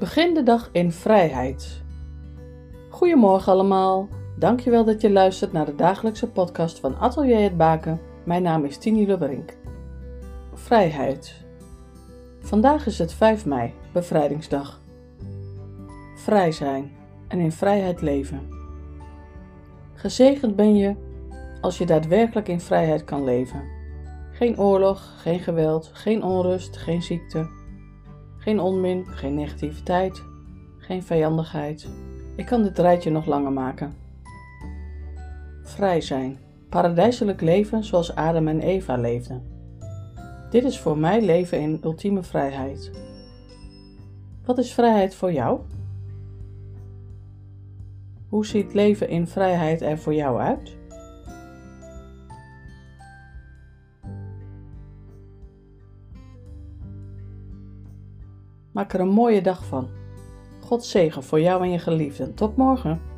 Begin de dag in vrijheid. Goedemorgen allemaal. Dankjewel dat je luistert naar de dagelijkse podcast van Atelier het Baken. Mijn naam is Tini Lubberink. Vrijheid. Vandaag is het 5 mei, bevrijdingsdag. Vrij zijn en in vrijheid leven. Gezegend ben je als je daadwerkelijk in vrijheid kan leven. Geen oorlog, geen geweld, geen onrust, geen ziekte geen onmin, geen negativiteit, geen vijandigheid. Ik kan dit rijtje nog langer maken. Vrij zijn. Paradijselijk leven zoals Adam en Eva leefden. Dit is voor mij leven in ultieme vrijheid. Wat is vrijheid voor jou? Hoe ziet leven in vrijheid er voor jou uit? Maak er een mooie dag van. God zegen voor jou en je geliefden. Tot morgen.